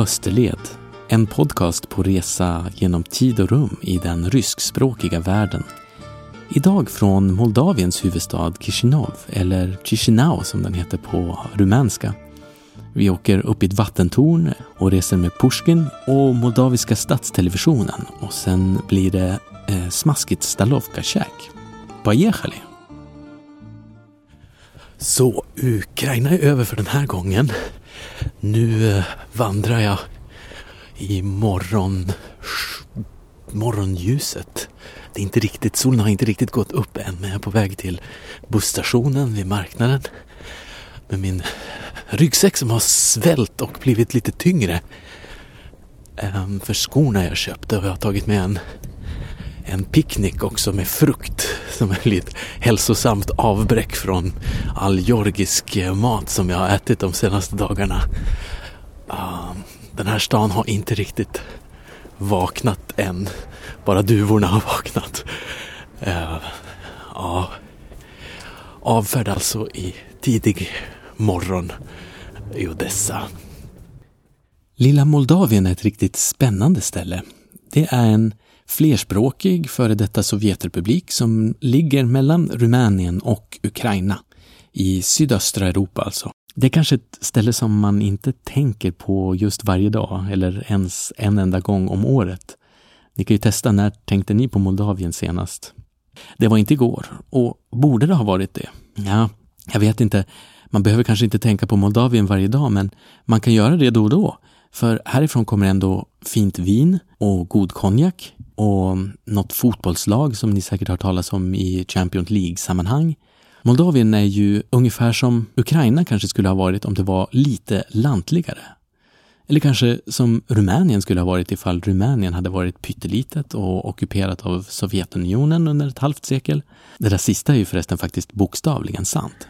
Österled, en podcast på resa genom tid och rum i den ryskspråkiga världen. Idag från Moldaviens huvudstad Chisinau, eller Chisinau som den heter på rumänska. Vi åker upp i ett vattentorn och reser med Pushkin och Moldaviska stadstelevisionen och sen blir det eh, smaskigt Stalovka-käk. Pajechali! Så, Ukraina är över för den här gången. Nu eh, vandrar jag i morgon, morgonljuset. Det är inte riktigt, solen har inte riktigt gått upp än men jag är på väg till busstationen vid marknaden med min ryggsäck som har svällt och blivit lite tyngre. Ehm, för skorna jag köpte och jag har tagit med en, en picknick också med frukt som är lite hälsosamt avbräck från all georgisk eh, mat som jag har ätit de senaste dagarna. Ah, den här stan har inte riktigt vaknat än. Bara duvorna har vaknat. Eh, ja. Avfärd alltså i tidig morgon i Odessa. Lilla Moldavien är ett riktigt spännande ställe. Det är en flerspråkig före detta Sovjetrepublik som ligger mellan Rumänien och Ukraina. I sydöstra Europa alltså. Det är kanske ett ställe som man inte tänker på just varje dag eller ens en enda gång om året. Ni kan ju testa, när tänkte ni på Moldavien senast? Det var inte igår, och borde det ha varit det? Ja, jag vet inte. Man behöver kanske inte tänka på Moldavien varje dag, men man kan göra det då och då. För härifrån kommer ändå fint vin och god konjak och något fotbollslag som ni säkert har hört talas om i Champions League-sammanhang. Moldavien är ju ungefär som Ukraina kanske skulle ha varit om det var lite lantligare. Eller kanske som Rumänien skulle ha varit ifall Rumänien hade varit pyttelitet och ockuperat av Sovjetunionen under ett halvt sekel. Det där sista är ju förresten faktiskt bokstavligen sant.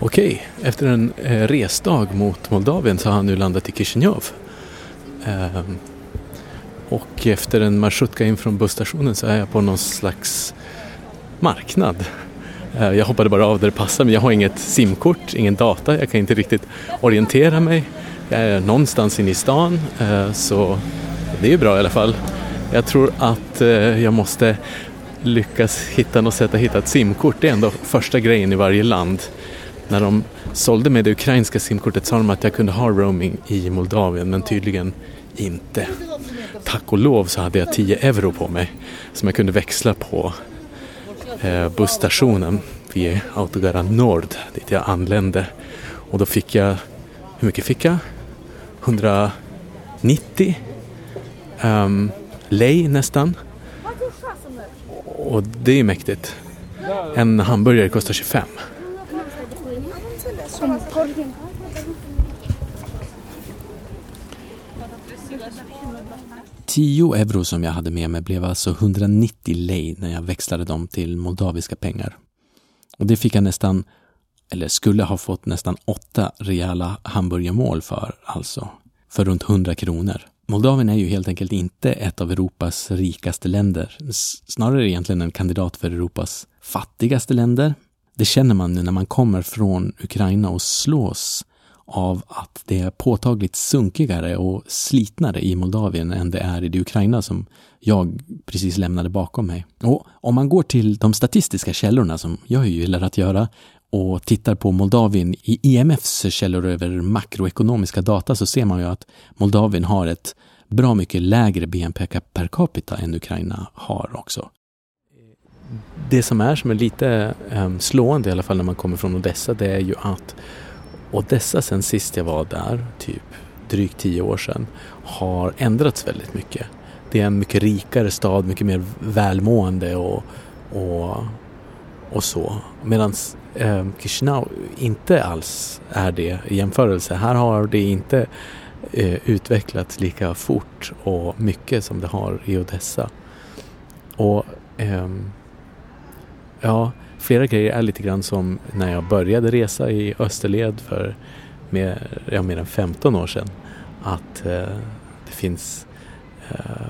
Okej, efter en eh, resdag mot Moldavien så har han nu landat i Kishinev. Ehm, och efter en marschutka in från busstationen så är jag på någon slags marknad. Eh, jag hoppade bara av där det passade men jag har inget simkort, ingen data, jag kan inte riktigt orientera mig. Jag är någonstans inne i stan eh, så det är ju bra i alla fall. Jag tror att eh, jag måste lyckas hitta något sätt att hitta ett simkort. Det är ändå första grejen i varje land när de sålde mig det ukrainska simkortet sa de att jag kunde ha roaming i Moldavien men tydligen inte. Tack och lov så hade jag 10 euro på mig som jag kunde växla på eh, busstationen vid Autogara Nord dit jag anlände. Och då fick jag, hur mycket fick jag? 190 um, ehm, lei nästan. Och det är mäktigt. En hamburgare kostar 25. 10 euro som jag hade med mig blev alltså 190 lei när jag växlade dem till moldaviska pengar. Och det fick jag nästan, eller skulle ha fått nästan åtta rejäla hamburgermål för, alltså. För runt 100 kronor. Moldavien är ju helt enkelt inte ett av Europas rikaste länder. Snarare egentligen en kandidat för Europas fattigaste länder. Det känner man nu när man kommer från Ukraina och slås av att det är påtagligt sunkigare och slitnare i Moldavien än det är i det Ukraina som jag precis lämnade bakom mig. Och om man går till de statistiska källorna som jag gillar att göra och tittar på Moldavien i IMFs källor över makroekonomiska data så ser man ju att Moldavien har ett bra mycket lägre BNP per capita än Ukraina har också. Det som är som är lite um, slående i alla fall när man kommer från Odessa det är ju att Odessa sen sist jag var där, typ drygt tio år sedan, har ändrats väldigt mycket. Det är en mycket rikare stad, mycket mer välmående och, och, och så. Medan eh, Chisinau inte alls är det i jämförelse. Här har det inte eh, utvecklats lika fort och mycket som det har i Odessa. Och eh, ja, flera grejer är lite grann som när jag började resa i Österled för mer, ja, mer än 15 år sedan. Att eh, det finns eh,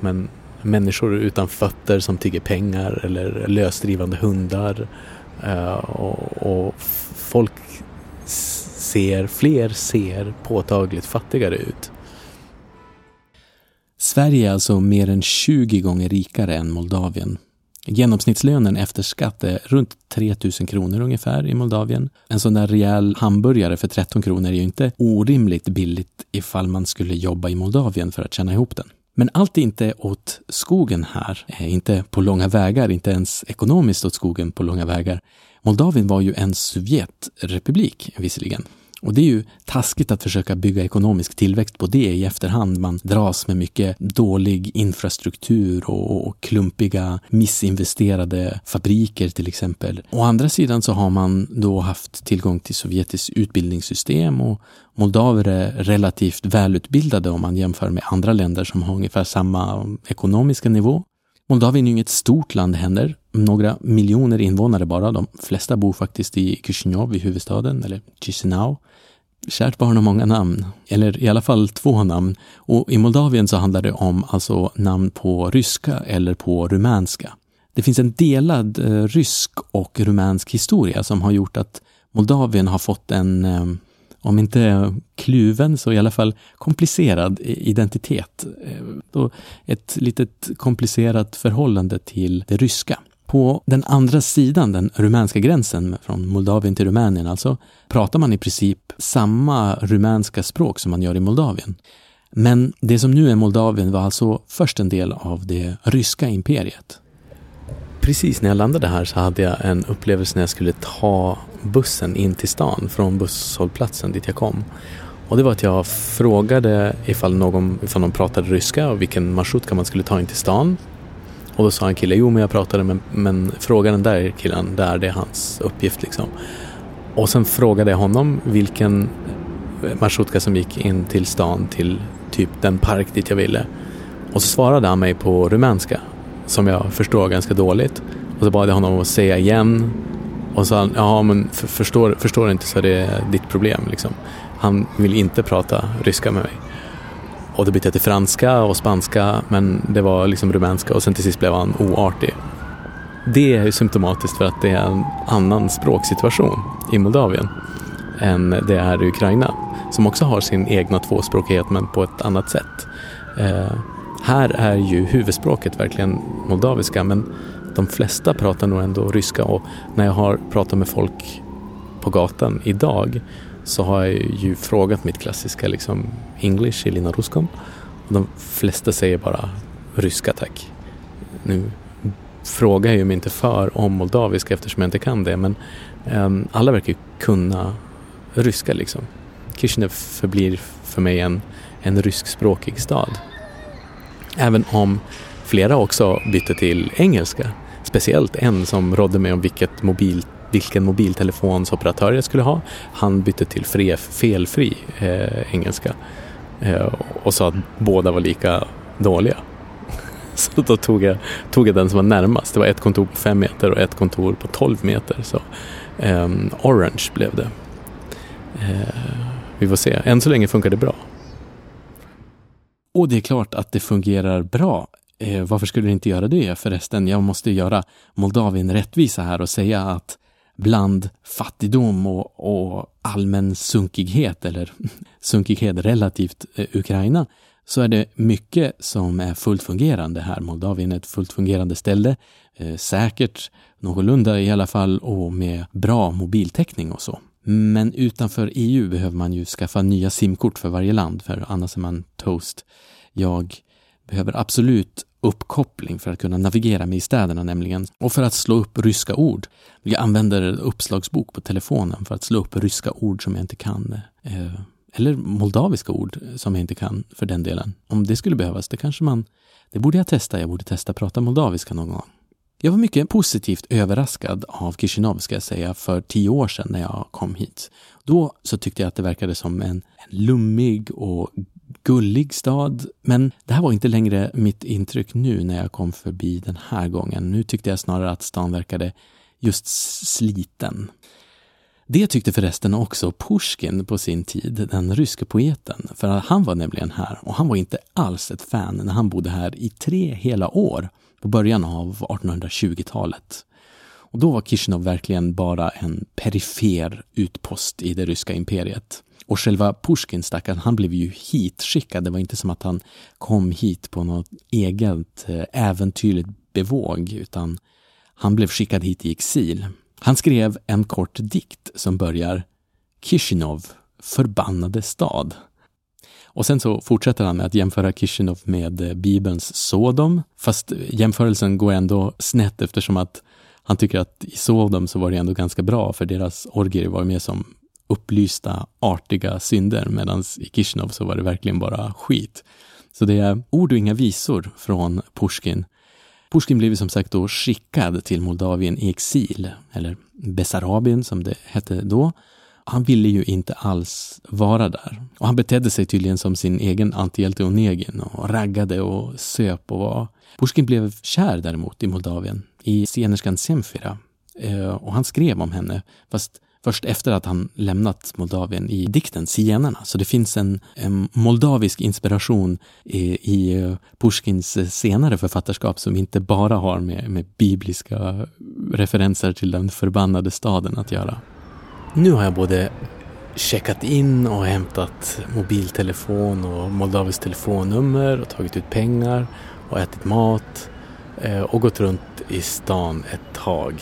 men, människor utan fötter som tigger pengar eller lösdrivande hundar. Eh, och, och, folk ser, fler ser påtagligt fattigare ut. Sverige är alltså mer än 20 gånger rikare än Moldavien. Genomsnittslönen efter skatt är runt 3000 kronor ungefär i Moldavien. En sån där rejäl hamburgare för 13 kronor är ju inte orimligt billigt ifall man skulle jobba i Moldavien för att tjäna ihop den. Men allt är inte åt skogen här, eh, inte på långa vägar, inte ens ekonomiskt åt skogen på långa vägar. Moldavien var ju en Sovjetrepublik visserligen. Och det är ju taskigt att försöka bygga ekonomisk tillväxt på det i efterhand. Man dras med mycket dålig infrastruktur och, klumpiga missinvesterade fabriker till exempel. Å andra sidan så har man då haft tillgång till sovjetiskt utbildningssystem och moldaver är relativt välutbildade om man jämför med andra länder som har ungefär samma ekonomiska nivå. Moldavien är inget stort land heller, några miljoner invånare bara. De flesta bor faktiskt i Chisinau, i huvudstaden, eller Chisinau. Kärt barn har många namn, eller i alla fall två namn. Och i Moldavien så handlar det om alltså namn på ryska eller på rumänska. Det finns en delad eh, rysk och rumänsk historia som har gjort att Moldavien har fått en eh, om inte kluven så i alla fall komplicerad identitet. Eh, ett litet komplicerat förhållande till det ryska. På den andra sidan, den rumänska gränsen från Moldavien till Rumänien alltså, pratar man i princip samma rumänska språk som man gör i Moldavien. Men det som nu är Moldavien var alltså först en del av det ryska imperiet. Precis när jag landade här så hade jag en upplevelse när jag skulle ta bussen in till stan från busshållplatsen dit jag kom. Och det var att jag frågade ifall någon, ifall någon pratade ryska och vilken marschrutka man skulle ta in till stan. Och då sa en kille, jo men jag pratade med, men fråga den där killen, där det är hans uppgift liksom. Och sen frågade jag honom vilken marschutka som gick in till stan till typ den park dit jag ville. Och så svarade han mig på rumänska som jag förstår ganska dåligt. Och så bad jag honom att säga igen. Och så sa han, ja men förstår, förstår inte så är det ditt problem. Liksom. Han vill inte prata ryska med mig. Och då bytte jag till franska och spanska men det var liksom rumänska och sen till sist blev han oartig. Det är ju symptomatiskt för att det är en annan språksituation i Moldavien än det är i Ukraina som också har sin egna tvåspråkighet men på ett annat sätt. Eh, här är ju huvudspråket verkligen moldaviska men de flesta pratar nog ändå ryska och när jag har pratat med folk på gatan idag så har jag ju frågat mitt klassiska liksom English, Elina Ruskom och de flesta säger bara ryska tack. Nu frågar jag ju mig inte för om moldaviska eftersom jag inte kan det men um, alla verkar ju kunna ryska liksom. Kishinev förblir för mig en, en ryskspråkig stad. Även om flera också bytte till engelska. Speciellt en som rådde mig om vilket mobilt vilken mobiltelefonsoperatör jag skulle ha. Han bytte till fre, felfri eh, engelska eh, och sa att båda var lika dåliga. Så då tog jag, tog jag den som var närmast. Det var ett kontor på fem meter och ett kontor på 12 meter. Så eh, Orange blev det. Eh, vi får se. Än så länge funkar det bra. Och det är klart att det fungerar bra. Eh, varför skulle det inte göra det förresten? Jag måste göra Moldavien rättvisa här och säga att bland fattigdom och, och allmän sunkighet, eller sunkighet relativt eh, Ukraina, så är det mycket som är fullt fungerande här. Moldavien är ett fullt fungerande ställe, eh, säkert, någorlunda i alla fall, och med bra mobiltäckning och så. Men utanför EU behöver man ju skaffa nya simkort för varje land, för annars är man toast. Jag behöver absolut uppkoppling för att kunna navigera mig i städerna nämligen. Och för att slå upp ryska ord. Jag använder uppslagsbok på telefonen för att slå upp ryska ord som jag inte kan. Eh, eller moldaviska ord som jag inte kan för den delen. Om det skulle behövas, det kanske man... Det borde jag testa. Jag borde testa prata moldaviska någon gång. Jag var mycket positivt överraskad av Kishinev, ska jag säga, för tio år sedan när jag kom hit. Då så tyckte jag att det verkade som en, en lummig och gullig stad. Men det här var inte längre mitt intryck nu när jag kom förbi den här gången. Nu tyckte jag snarare att stan verkade just sliten. Det tyckte förresten också Pushkin på sin tid, den ryske poeten. För han var nämligen här och han var inte alls ett fan när han bodde här i tre hela år på början av 1820-talet. Och då var Kishinev verkligen bara en perifer utpost i det ryska imperiet. Och själva Pushkin, stackaren, han blev ju hitskickad. Det var inte som att han kom hit på något eget eh, äventyrligt bevåg, utan han blev skickad hit i exil. Han skrev en kort dikt som börjar Kishinov, förbannade stad. Och sen så fortsätter han med att jämföra Kishinov med eh, Bibelns Sodom, fast eh, jämförelsen går ändå snett eftersom att han tycker att i Sodom så var det ändå ganska bra, för deras orgier var mer som upplysta, artiga synder, medan i Kishnov så var det verkligen bara skit. Så det är ord och inga visor från Pushkin. Pushkin blev som sagt då skickad till Moldavien i exil, eller Bessarabien som det hette då. Han ville ju inte alls vara där. Och han betedde sig tydligen som sin egen antihjälte Onegin och raggade och söp och var. Pushkin blev kär däremot i Moldavien, i scenerskan Semfira. Eh, och han skrev om henne, fast först efter att han lämnat Moldavien i dikten Zigenarna. Så det finns en, en moldavisk inspiration i, i eh, Pushkins senare författarskap som inte bara har med, med bibliska referenser till den förbannade staden att göra. Nu har jag både checkat in och hämtat mobiltelefon och moldaviskt telefonnummer och tagit ut pengar och ätit mat eh, och gått runt i stan ett tag.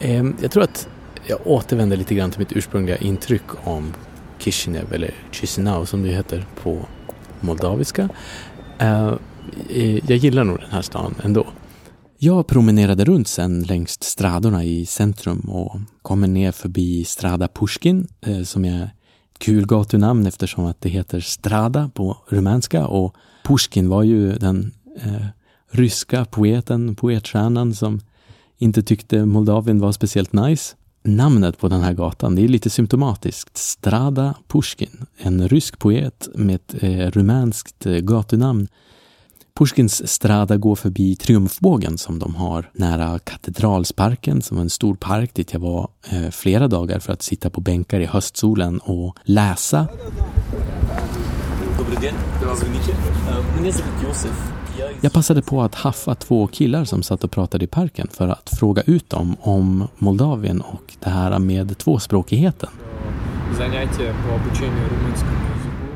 Ehm, jag tror att jag återvänder lite grann till mitt ursprungliga intryck om Kishinev, eller Chisinau som det heter på moldaviska. Eh, eh, jag gillar nog den här stan ändå. Jag promenerade runt sen längs stradorna i centrum och kommer ner förbi Strada Pushkin eh, som är ett kul gatunamn eftersom att det heter Strada på rumänska och Pushkin var ju den ryska poeten, poetstjärnan som inte tyckte Moldavien var speciellt nice namnet på den här gatan, det är lite symptomatiskt. Strada Pushkin, en rysk poet med ett eh, rumänskt eh, gatunamn. Pushkins Strada går förbi Triumfbågen som de har nära Katedralsparken som var en stor park dit jag var eh, flera dagar för att sitta på bänkar i höstsolen och läsa. Jag passade på att haffa två killar som satt och pratade i parken för att fråga ut dem om Moldavien och det här med tvåspråkigheten.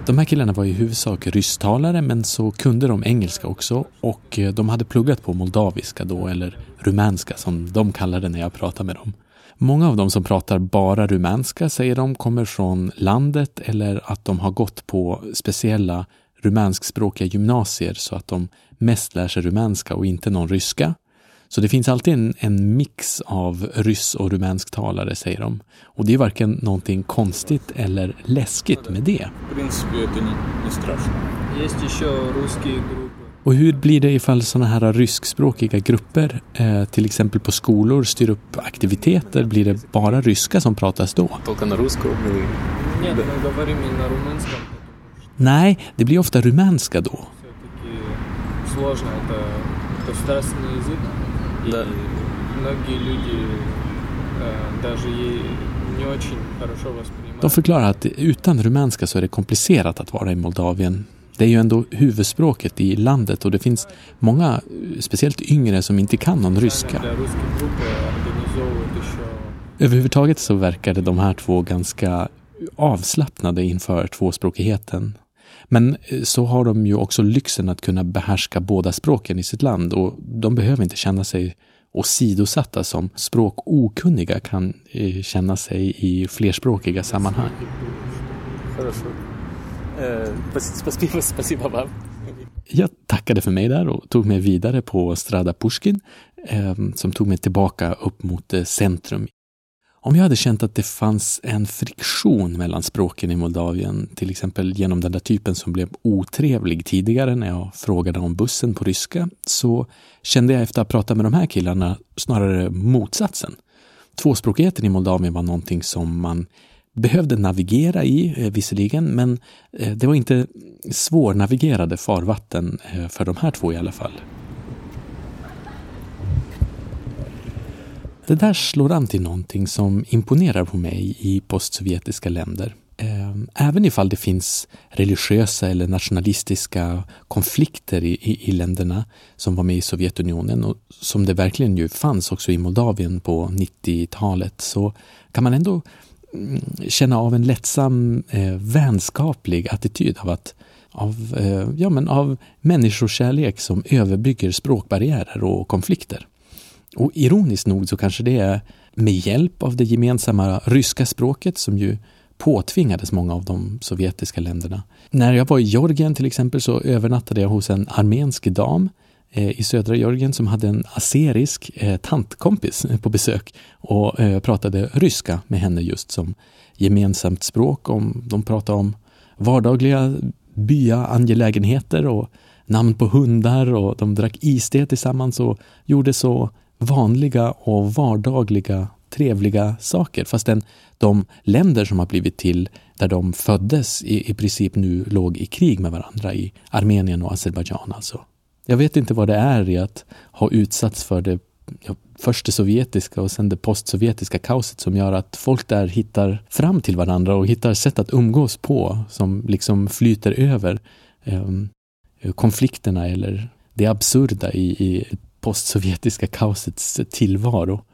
De här killarna var i huvudsak rysstalare men så kunde de engelska också och de hade pluggat på moldaviska då, eller rumänska som de kallade när jag pratade med dem. Många av dem som pratar bara rumänska säger de kommer från landet eller att de har gått på speciella rumänskspråkiga gymnasier så att de mest lär sig rumänska och inte någon ryska. Så det finns alltid en, en mix av ryss och rumänsktalare, säger de. Och det är varken någonting konstigt eller läskigt med det. Och hur blir det ifall sådana här ryskspråkiga grupper, eh, till exempel på skolor, styr upp aktiviteter? Blir det bara ryska som pratas då? Nej, det blir ofta rumänska då. De förklarar att utan rumänska så är det komplicerat att vara i Moldavien. Det är ju ändå huvudspråket i landet och det finns många, speciellt yngre, som inte kan någon ryska. Överhuvudtaget så verkade de här två ganska avslappnade inför tvåspråkigheten. Men eh, så har de ju också lyxen att kunna behärska båda språken i sitt land och de behöver inte känna sig åsidosatta som språkokunniga kan eh, känna sig i flerspråkiga sammanhang. Jag tackade för mig där och tog mig vidare på Strada Pushkin eh, som tog mig tillbaka upp mot eh, centrum om jag hade känt att det fanns en friktion mellan språken i Moldavien, till exempel genom den där typen som blev otrevlig tidigare när jag frågade om bussen på ryska, så kände jag efter att ha pratat med de här killarna snarare motsatsen. Tvåspråkigheten i Moldavien var någonting som man behövde navigera i, eh, visserligen, men eh, det var inte svårnavigerade farvatten eh, för de här två i alla fall. Det där slår an till någonting som imponerar på mig i postsovjetiska länder. Eh, även ifall det finns religiösa eller nationalistiska konflikter i, i, i, länderna som var med i Sovjetunionen och som det verkligen ju fanns också i Moldavien på 90-talet så kan man ändå mm, känna av en lättsam eh, vänskaplig attityd av att av, eh, ja, men av människokärlek som överbygger språkbarriärer och konflikter. Och ironiskt nog så kanske det är med hjälp av det gemensamma ryska språket som ju påtvingades många av de sovjetiska länderna. När jag var i Georgien till exempel så övernattade jag hos en armensk dam eh, i södra Georgien som hade en aserisk eh, tantkompis på besök och eh, pratade ryska med henne just som gemensamt språk. Om, de pratade om vardagliga byaangelägenheter och namn på hundar och de drack iste tillsammans och gjorde så vanliga och vardagliga trevliga saker fastän de länder som har blivit till där de föddes i, i princip nu låg i krig med varandra i Armenien och Azerbajdzjan alltså. Jag vet inte vad det är i att ha utsatts för det ja, först det sovjetiska och sen det postsovjetiska kaoset som gör att folk där hittar fram till varandra och hittar sätt att umgås på som liksom flyter över eh, konflikterna eller det absurda i, i postsovjetiska kaosets tillvaro.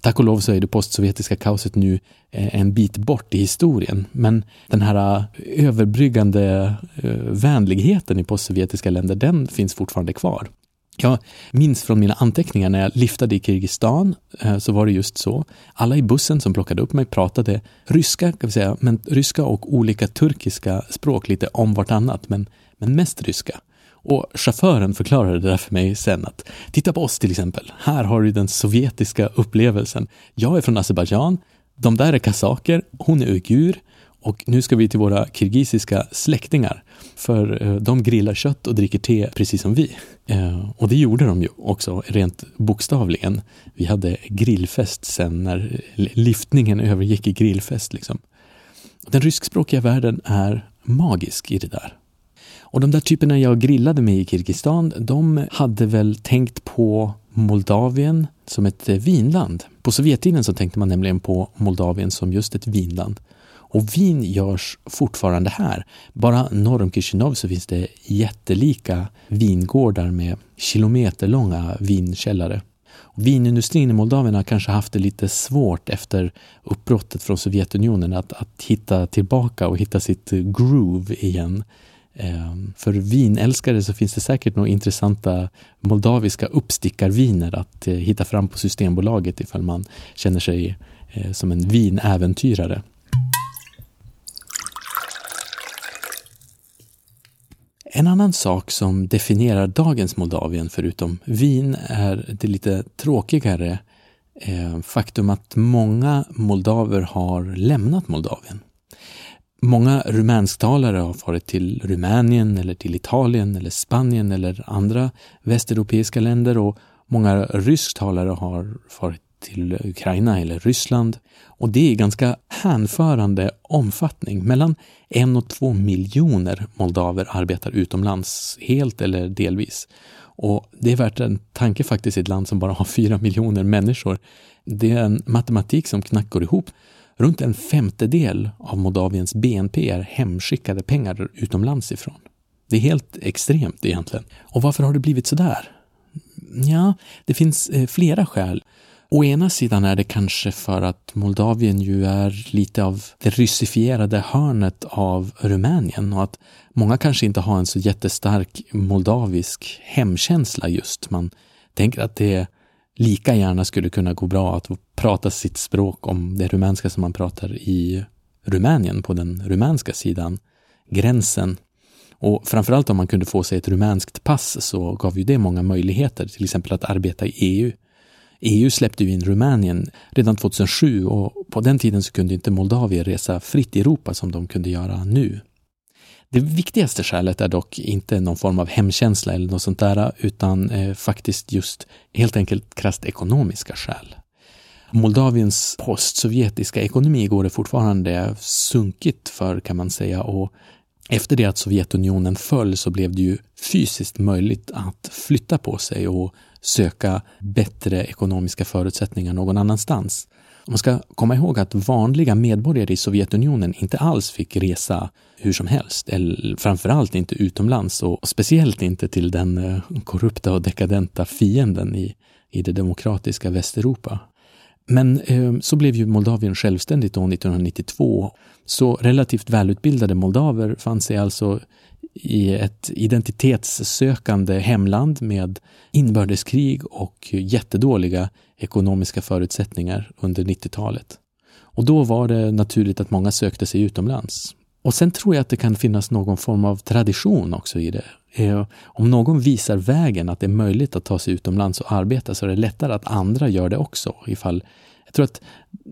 Tack och lov så är det postsovjetiska kaoset nu eh, en bit bort i historien, men den här eh, överbryggande eh, vänligheten i postsovjetiska länder, den finns fortfarande kvar. Jag minns från mina anteckningar när jag liftade i Kirgizistan så var det just så. Alla i bussen som plockade upp mig pratade ryska, kan vi säga, men ryska och olika turkiska språk lite om vartannat, men, men mest ryska. Och chauffören förklarade det där för mig sen att titta på oss till exempel. Här har du den sovjetiska upplevelsen. Jag är från Azerbajdzjan, de där är kasaker, hon är uigur och nu ska vi till våra kirgisiska släktingar för eh, de grillar kött och dricker te precis som vi. Eh, och det gjorde de ju också rent bokstavligen. Vi hade grillfest sen när eh, liftningen övergick i grillfest. Liksom. Den ryskspråkiga världen är magisk i det där. Och de där typerna jag grillade med i Kirgizistan, de hade väl tänkt på Moldavien som ett eh, vinland. På Sovjettiden så tänkte man nämligen på Moldavien som just ett vinland. Och vin görs fortfarande här. Bara norr om Chisinau så finns det jättelika vingårdar med kilometerlånga vinkällare. Vinindustrin i Moldavien har kanske haft det lite svårt efter uppbrottet från Sovjetunionen att, att hitta tillbaka och hitta sitt groove igen. Ehm, för vinälskare så finns det säkert några intressanta moldaviska uppstickarviner att eh, hitta fram på Systembolaget ifall man känner sig eh, som en vinäventyrare. En annan sak som definierar dagens Moldavien förutom vin är det lite tråkigare eh, faktum att många moldaver har lämnat Moldavien. Många rumänsktalare har farit till Rumänien eller till Italien eller Spanien eller andra västeuropeiska länder och många rysktalare har farit till Ukraina eller Ryssland. Och det är i ganska hänförande omfattning. Mellan en och två miljoner moldaver arbetar utomlands, helt eller delvis. Och det är värt en tanke faktiskt i ett land som bara har fyra miljoner människor. Det är en matematik som knackar ihop. Runt en femtedel av Moldaviens BNP är hemskickade pengar utomlands ifrån. Det är helt extremt egentligen. Och varför har det blivit så där? Ja, det finns eh, flera skäl. Å ena sidan är det kanske för att Moldavien ju är lite av det ryssifierade hörnet av Rumänien och att många kanske inte har en så jättestark moldavisk hemkänsla just. Man tänker att det lika gärna skulle kunna gå bra att prata sitt språk om det rumänska som man pratar i Rumänien på den rumänska sidan gränsen. Och framförallt om man kunde få sig ett rumänskt pass så gav ju det många möjligheter, till exempel att arbeta i EU. EU släppte ju in Rumänien redan 2007 och på den tiden så kunde inte Moldavien resa fritt i Europa som de kunde göra nu. Det viktigaste skälet är dock inte någon form av hemkänsla eller något sånt där, utan eh, faktiskt just helt enkelt krasst ekonomiska skäl. Moldaviens postsovjetiska ekonomi går det fortfarande sunkigt för kan man säga och efter det att Sovjetunionen föll så blev det ju fysiskt möjligt att flytta på sig och söka bättre ekonomiska förutsättningar någon annanstans. Man ska komma ihåg att vanliga medborgare i Sovjetunionen inte alls fick resa hur som helst, eller framförallt inte utomlands och speciellt inte till den eh, korrupta och dekadenta fienden i, i det demokratiska Västeuropa. Men eh, så blev ju Moldavien självständigt då 1992. Så relativt välutbildade moldaver fann sig alltså i ett identitetssökande hemland med inbördeskrig och jättedåliga ekonomiska förutsättningar under 90-talet. Och då var det naturligt att många sökte sig utomlands. Och sen tror jag att det kan finnas någon form av tradition också i det. Eh, om någon visar vägen att det är möjligt att ta sig utomlands och arbeta så är det lättare att andra gör det också. Ifall, jag tror att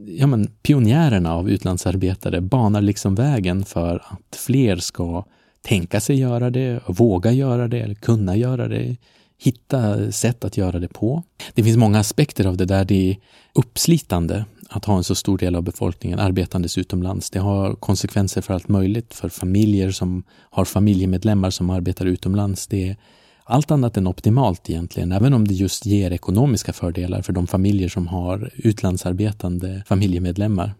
ja men, pionjärerna av utlandsarbetare banar liksom vägen för att fler ska tänka sig göra det, våga göra det eller kunna göra det. Hitta sätt att göra det på. Det finns många aspekter av det där. Det är uppslitande att ha en så stor del av befolkningen arbetandes utomlands. Det har konsekvenser för allt möjligt, för familjer som har familjemedlemmar som arbetar utomlands. Det är allt annat än optimalt egentligen, även om det just ger ekonomiska fördelar för de familjer som har utlandsarbetande familjemedlemmar.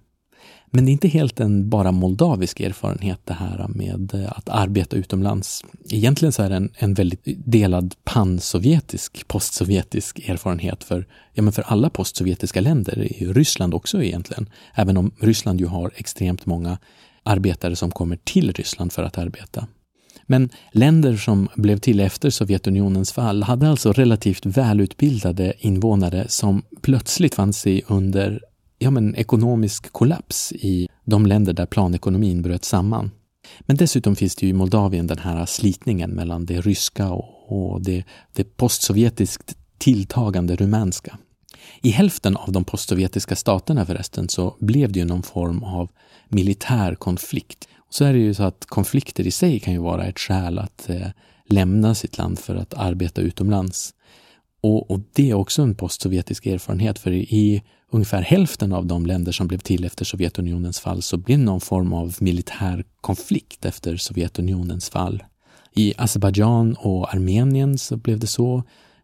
Men det är inte helt en bara moldavisk erfarenhet det här med eh, att arbeta utomlands. Egentligen så är det en, en väldigt delad pansovjetisk, postsovjetisk erfarenhet för, ja men för alla postsovjetiska länder, Ryssland också egentligen. Även om Ryssland ju har extremt många arbetare som kommer till Ryssland för att arbeta. Men länder som blev till efter Sovjetunionens fall hade alltså relativt välutbildade invånare som plötsligt fann sig under ja, men, ekonomisk kollaps i de länder där planekonomin bröt samman. Men dessutom finns det ju i Moldavien den här slitningen mellan det ryska och, det, det postsovjetiskt tilltagande rumänska. I hälften av de postsovjetiska staterna förresten så blev det ju någon form av militär konflikt. Så är det ju så att konflikter i sig kan ju vara ett skäl att eh, lämna sitt land för att arbeta utomlands. Och, och, det är också en postsovjetisk erfarenhet, för i ungefär hälften av de länder som blev till efter Sovjetunionens fall så blev någon form av militär konflikt efter Sovjetunionens fall. I Azerbajdzjan och Armenien så blev det så.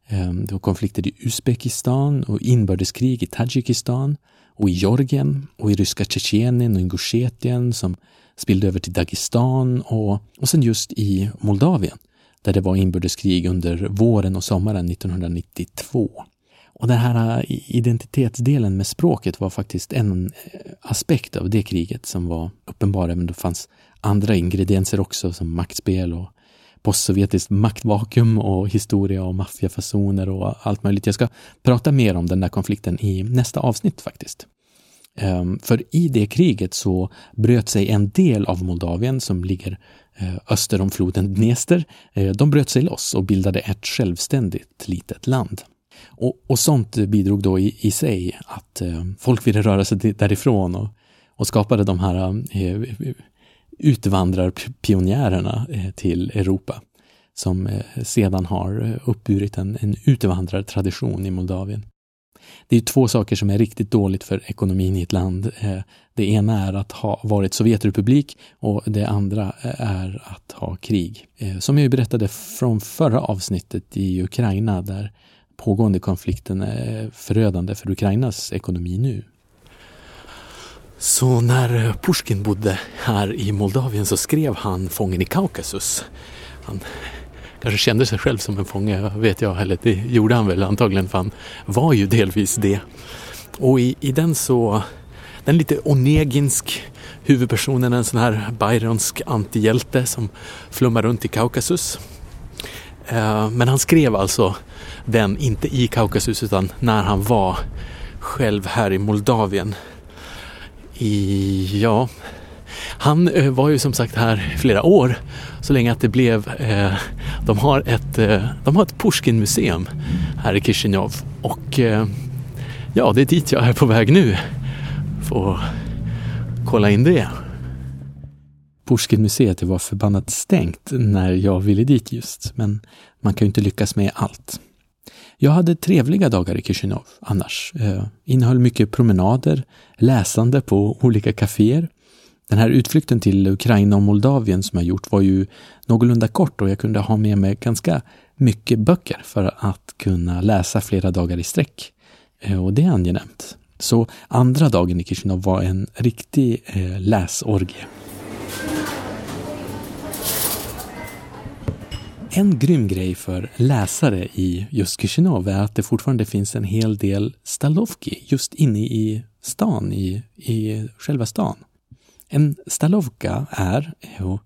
Ehm, det var konflikter i Uzbekistan och inbördeskrig i Tadzjikistan och i Georgien och i ryska Tjetjenien och Ingusjetien som spillde över till Dagestan och, och sen just i Moldavien där det var inbördeskrig under våren och sommaren 1992. Och den här eh, identitetsdelen med språket var faktiskt en eh, aspekt av det kriget som var uppenbar, men det fanns andra ingredienser också som maktspel och postsovjetiskt maktvakuum och historia och maffiafasoner och allt möjligt. Jag ska prata mer om den där konflikten i nästa avsnitt faktiskt. Ehm, för i det kriget så bröt sig en del av Moldavien som ligger Eh, öster om floden Dnester, eh, de bröt sig loss och bildade ett självständigt litet land. Och, och sånt bidrog då i, i sig att eh, folk ville röra sig därifrån och, och skapade de här eh, utvandrarpionjärerna eh, till Europa som eh, sedan har eh, uppburit en, en utvandrartradition i Moldavien. Det är två saker som är riktigt dåligt för ekonomin i ett land. Eh, det ena är att ha varit Sovjetrepublik och det andra eh, är att ha krig. Eh, som jag berättade från förra avsnittet i Ukraina där pågående konflikten är förödande för Ukrainas ekonomi nu. Så när Pushkin bodde här i Moldavien så skrev han Fången i Kaukasus. Han kanske kände sig själv som en fånge, vet jag, eller det gjorde han väl antagligen för han var ju delvis det. Och i, i den så, den lite oneginsk huvudpersonen, en sån här byronsk antihjälte som flummar runt i Kaukasus. Eh, men han skrev alltså den, inte i Kaukasus utan när han var själv här i Moldavien. I, ja, han eh, var ju som sagt här flera år så länge att det blev, eh, de har ett, eh, de har ett Pushkin-museum här i Kishinev och eh, ja, det är dit jag är på väg nu. Får kolla in det. Pushkin-museet var förbannat stängt när jag ville dit just, men man kan ju inte lyckas med allt. Jag hade trevliga dagar i Kishinev annars. Eh, innehöll mycket promenader, läsande på olika kaféer. Den här utflykten till Ukraina och Moldavien som jag gjort var ju någorlunda kort och jag kunde ha med mig ganska mycket böcker för att kunna läsa flera dagar i sträck. Eh, och det är angenämt. Så andra dagen i Kishinev var en riktig eh, läsorgie. En grym grej för läsare i just Kishinev är att det fortfarande finns en hel del Stalovki just inne i stan, i, i själva stan. En Stalovka är, jo,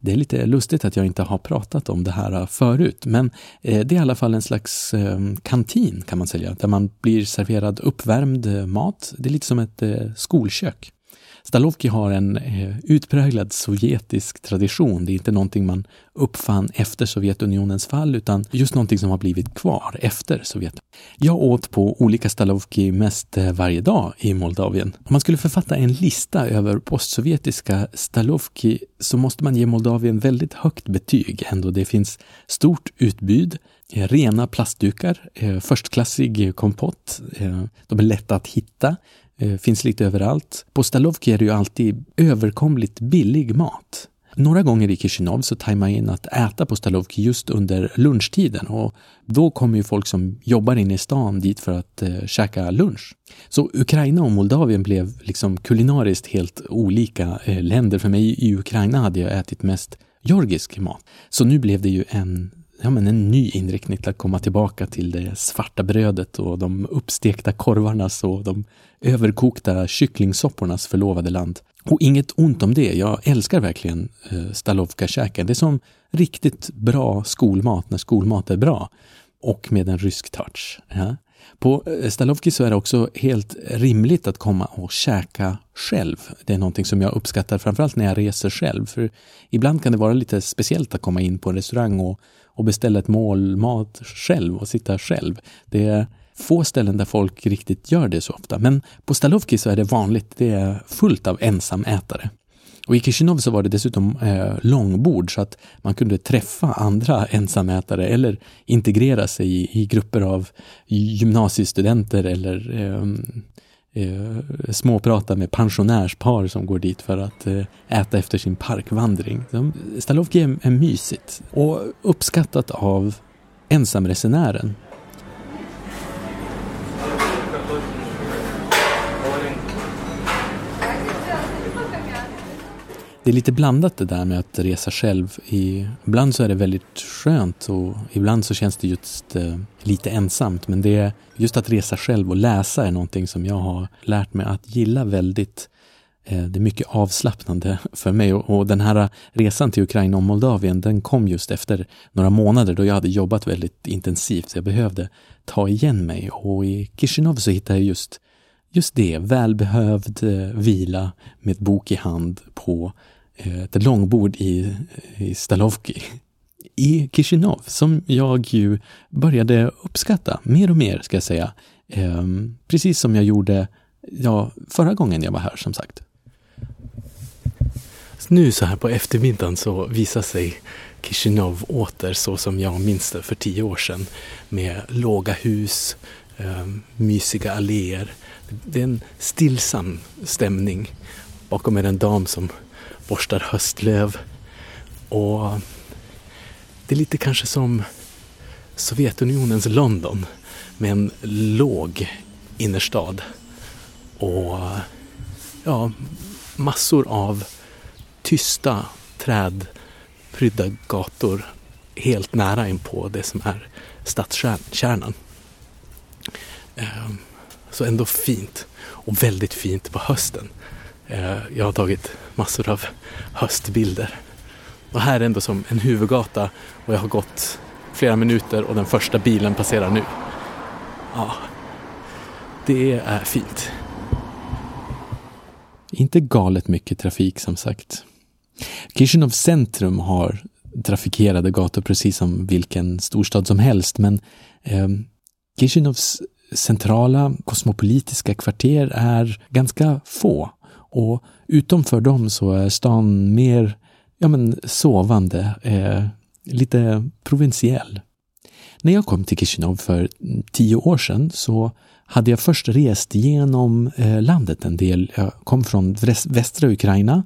det är lite lustigt att jag inte har pratat om det här förut, men eh, det är i alla fall en slags ehm, kantin kan man säga, där man blir serverad uppvärmd eh, mat. Det är lite som ett eh, skolkök. Stalovki har en eh, utpräglad sovjetisk tradition. Det är inte någonting man uppfann efter Sovjetunionens fall utan just någonting som har blivit kvar efter Sovjet. Jag åt på olika Stalovki mest eh, varje dag i Moldavien. Om man skulle författa en lista över postsovjetiska Stalovki så måste man ge Moldavien väldigt högt betyg ändå. Det finns stort utbud, eh, rena plastdukar, förstklassig kompott, de är lätta att hitta, Eh, finns lite överallt. På Stalovki är det ju alltid överkomligt billig mat. Några gånger i Kishinev så tajmar jag in att äta på Stalovki just under lunchtiden och då kommer ju folk som jobbar inne i stan dit för att eh, käka lunch. Så Ukraina och Moldavien blev liksom kulinariskt helt olika eh, länder. För mig i Ukraina hade jag ätit mest georgisk mat. Så nu blev det ju en ja, men en ny inriktning till att komma tillbaka till det svarta brödet och de uppstekta korvarnas och de överkokta kycklingsoppornas förlovade land. Och inget ont om det, jag älskar verkligen eh, Stalovka-käken. Det är som riktigt bra skolmat när skolmat är bra. Och med en rysk touch. Ja. På eh, Stalovki så är det också helt rimligt att komma och käka själv. Det är någonting som jag uppskattar framförallt när jag reser själv. För ibland kan det vara lite speciellt att komma in på en restaurang och, och beställa ett mål mat själv och sitta själv. Det är få ställen där folk riktigt gör det så ofta. Men på Stalovki så är det vanligt. Det är fullt av ensamätare. Och i Kishinev så var det dessutom eh, långbord så att man kunde träffa andra ensamätare eller integrera sig i, i grupper av gymnasiestudenter eller eh, eh, småprata med pensionärspar som går dit för att eh, äta efter sin parkvandring. Stalovki är, är mysigt och uppskattat av ensamresenären det är lite blandat det där med att resa själv. I, ibland så är det väldigt skönt och ibland så känns det just eh, lite ensamt. Men det är just att resa själv och läsa är någonting som jag har lärt mig att gilla väldigt. Eh, det är mycket avslappnande för mig och, och, den här resan till Ukraina och Moldavien den kom just efter några månader då jag hade jobbat väldigt intensivt. Så jag behövde ta igen mig och i Kishinov så hittade jag just just det, välbehövd eh, vila med bok i hand på Eh, ett långbord i, i Stalovki i Kishinov, som jag ju började uppskatta mer och mer, ska jag säga. Ehm, precis som jag gjorde ja, förra gången jag var här, som sagt. Nu så här på eftermiddagen så visar sig Kishinov åter så som jag minns det för tio år sedan. Med låga hus, ehm, mysiga alléer, det är en stillsam stämning. Bakom är en dam som borstar höstlöv. Och det är lite kanske som Sovjetunionens London med en låg innerstad. Och ja, massor av tysta trädprydda gator helt nära in på det som är stadskärnan. Ehm, så ändå fint och väldigt fint på hösten. Eh, jag har tagit massor av höstbilder. Och här är ändå som en huvudgata och jag har gått flera minuter och den första bilen passerar nu. Ja, det är fint. Inte galet mycket trafik som sagt. Kishinev centrum har trafikerade gator precis som vilken storstad som helst men eh, Kishinovs centrala kosmopolitiska kvarter är ganska få och utomför dem så är stan mer ja, men, sovande, eh, lite provinsiell. När jag kom till Kishinev för tio år sedan så hade jag först rest genom eh, landet en del. Jag kom från västra Ukraina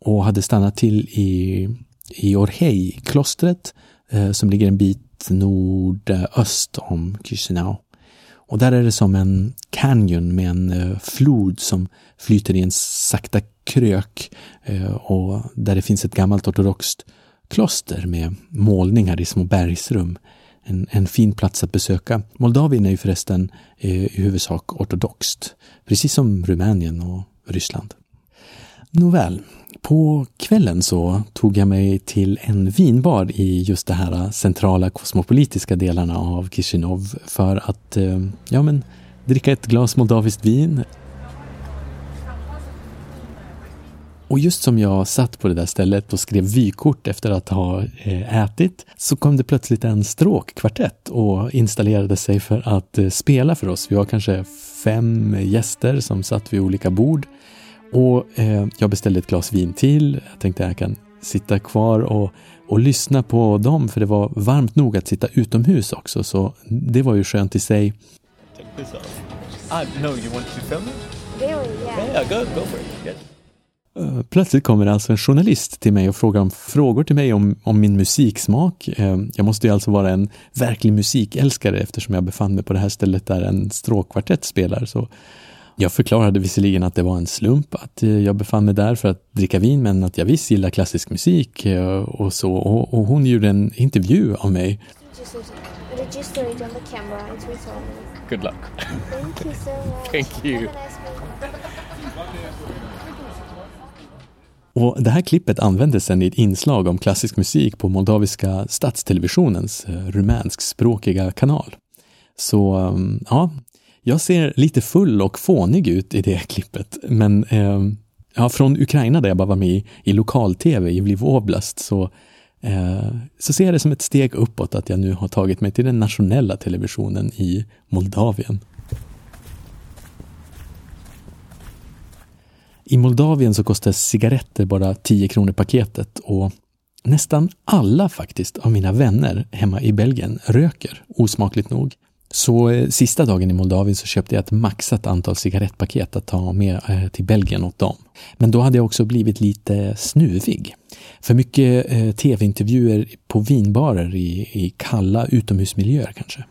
och hade stannat till i, i Orhei-klostret eh, som ligger en bit nordöst om Chisinau. Och där är det som en canyon med en eh, flod som flyter i en sakta krök eh, och där det finns ett gammalt ortodoxt kloster med målningar i små bergsrum. En, en fin plats att besöka. Moldavien är ju förresten eh, i huvudsak ortodoxt, precis som Rumänien och Ryssland. Nåväl, på kvällen så tog jag mig till en vinbar i just de här centrala kosmopolitiska delarna av Kishinov för att eh, ja, men, dricka ett glas moldaviskt vin. Och just som jag satt på det där stället och skrev vykort efter att ha eh, ätit så kom det plötsligt en stråkkvartett och installerade sig för att eh, spela för oss. Vi var kanske fem gäster som satt vid olika bord och eh, jag beställde ett glas vin till. Jag tänkte att jag kan sitta kvar och, och lyssna på dem för det var varmt nog att sitta utomhus också så det var ju skönt i sig. Plötsligt kommer alltså en journalist till mig och frågar om frågor till mig om, om min musiksmak. Eh, jag måste ju alltså vara en verklig musikälskare eftersom jag befann mig på det här stället där en stråkkvartett spelar. Så jag förklarade visserligen att det var en slump att eh, jag befann mig där för att dricka vin, men att jag visst gillar klassisk musik eh, och så. Och, och hon gjorde en intervju av mig. Good luck. Thank you so much. Thank you. Och det här klippet användes sedan i ett inslag om klassisk musik på moldaviska statstelevisionens eh, rumänskspråkiga kanal. Så mm, ja, jag ser lite full och fånig ut i det klippet, men eh, ja, från Ukraina där jag bara var med i, i lokal-tv i Lviv Oblast så, eh, så ser jag det som ett steg uppåt att jag nu har tagit mig till den nationella televisionen i Moldavien. I Moldavien så kostar cigaretter bara 10 kronor paketet och nästan alla faktiskt av mina vänner hemma i Belgien röker, osmakligt nog. Så eh, sista dagen i Moldavien så köpte jag ett maxat antal cigarettpaket att ta med eh, till Belgien åt dem. Men då hade jag också blivit lite snuvig. För mycket eh, tv-intervjuer på vinbarer i, i kalla utomhusmiljöer kanske.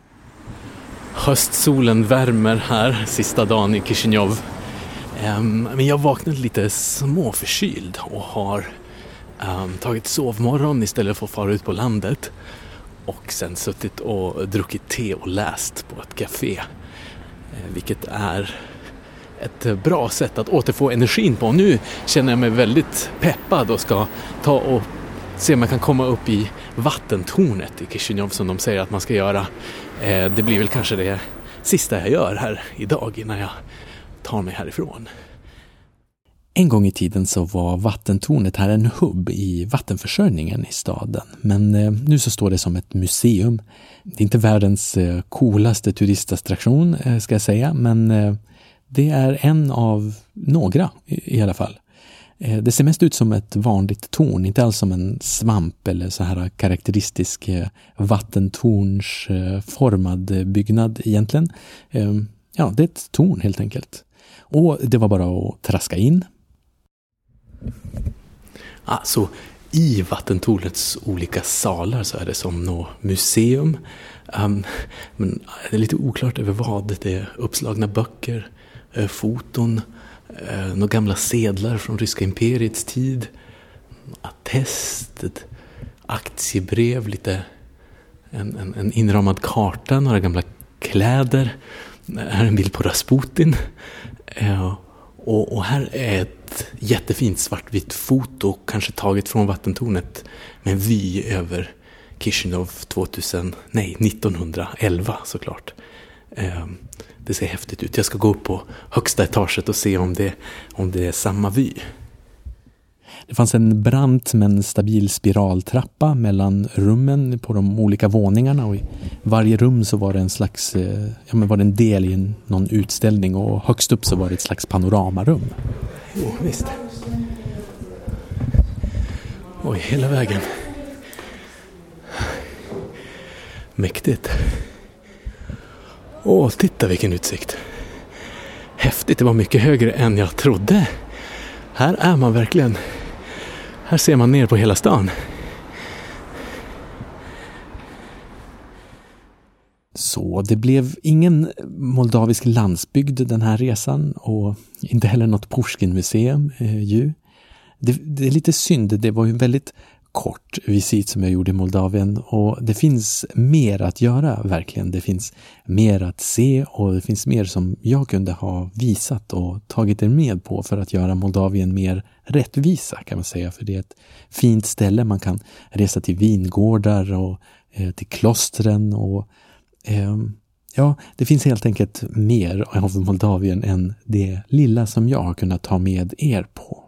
Höstsolen värmer här sista dagen i Kishinev. Um, men jag vaknade lite småförkyld och har um, tagit sovmorgon istället för att fara ut på landet och sen suttit och druckit te och läst på ett café. Eh, vilket är ett bra sätt att återfå energin på. Nu känner jag mig väldigt peppad och ska ta och se om jag kan komma upp i vattentornet i Kishinev som de säger att man ska göra. Eh, det blir väl kanske det sista jag gör här idag innan jag tar mig härifrån. En gång i tiden så var vattentornet här en hubb i vattenförsörjningen i staden. Men eh, nu så står det som ett museum. Det är inte världens eh, coolaste turistattraktion eh, ska jag säga, men det är en av några i, alla fall. Det ser mest ut som ett vanligt torn, inte alls som en svamp eller så här karaktäristisk vattentornsformad byggnad egentligen. Ja, det är ett torn helt enkelt. Och det var bara att traska in Alltså, i vattentornets olika salar så är det som något museum. Um, men det är lite oklart över vad. Det är uppslagna böcker, eh, foton, eh, uh, några gamla sedlar från ryska imperiets tid, attest, ett aktiebrev, lite en, en, en inramad karta, några gamla kläder. Här är en bild på Rasputin. Uh, och, och, här är ett jättefint svartvitt foto, kanske taget från vattentornet, med en vy över Kishinov 2000, nej, 1911 såklart. Ehm, det ser häftigt ut. Jag ska gå upp på högsta etaget och se om det, om det är samma vy. Det fanns en brant men stabil spiraltrappa mellan rummen på de olika våningarna och i varje rum så var det en slags, eh, ja men var det en del i en, någon utställning och högst upp så var det ett slags panoramarum. Jo, visst. Oj, hela vägen. Mäktigt. Åh, titta vilken utsikt. Häftigt, det var mycket högre än jag trodde. Här är man verkligen här ser man ner på hela stan. Så det blev ingen moldavisk landsbygd den här resan och inte heller något Pushkin-museum eh, ju. Det, det, är lite synd, det var ju en väldigt kort visit som jag gjorde i Moldavien och det finns mer att göra verkligen. Det finns mer att se och det finns mer som jag kunde ha visat och tagit er med på för att göra Moldavien mer rättvisa kan man säga. För det är ett fint ställe. Man kan resa till vingårdar och eh, till klostren och eh, Ja, det finns helt enkelt mer av Moldavien än det lilla som jag har kunnat ta med er på.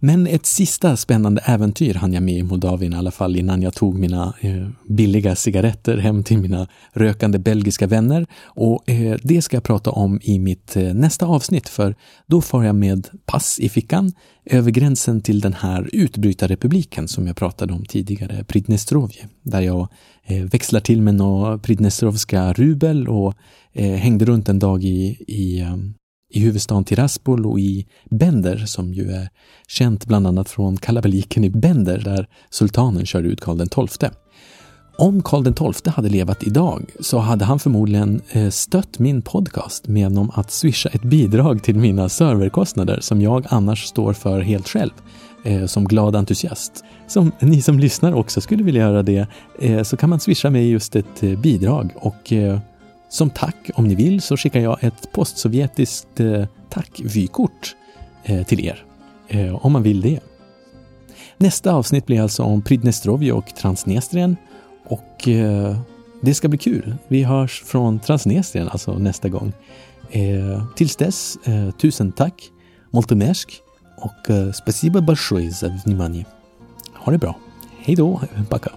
Men ett sista spännande äventyr hann jag med i Moldavien i alla fall innan jag tog mina eh, billiga cigaretter hem till mina rökande belgiska vänner. Och eh, det ska jag prata om i mitt eh, nästa avsnitt för då far jag med pass i fickan över gränsen till den här utbrytarrepubliken som jag pratade om tidigare, Pridnestrovje, där jag eh, växlar till med några pridnestrovska rubel och eh, hängde runt en dag i, i eh, i huvudstaden Tiraspol och i Bender som ju är känt bland annat från kalabaliken i Bender där sultanen körde ut Karl XII. Om Karl XII hade levat idag så hade han förmodligen eh, stött min podcast genom att swisha ett bidrag till mina serverkostnader som jag annars står för helt själv eh, som glad entusiast. Som ni som lyssnar också skulle vilja göra det eh, så kan man swisha mig just ett bidrag och som tack, om ni vill, så skickar jag ett postsovjetiskt eh, tackvykort eh, till er. Eh, om man vill det. Nästa avsnitt blir alltså om Pridnestrovje och Transnistrien. Och eh, det ska bli kul. Vi hörs från Transnistrien alltså nästa gång. Eh, tills dess, eh, tusen tack, Moltemersk och eh, спасибо большое за внимание. Ha det bra. Hej då, пока.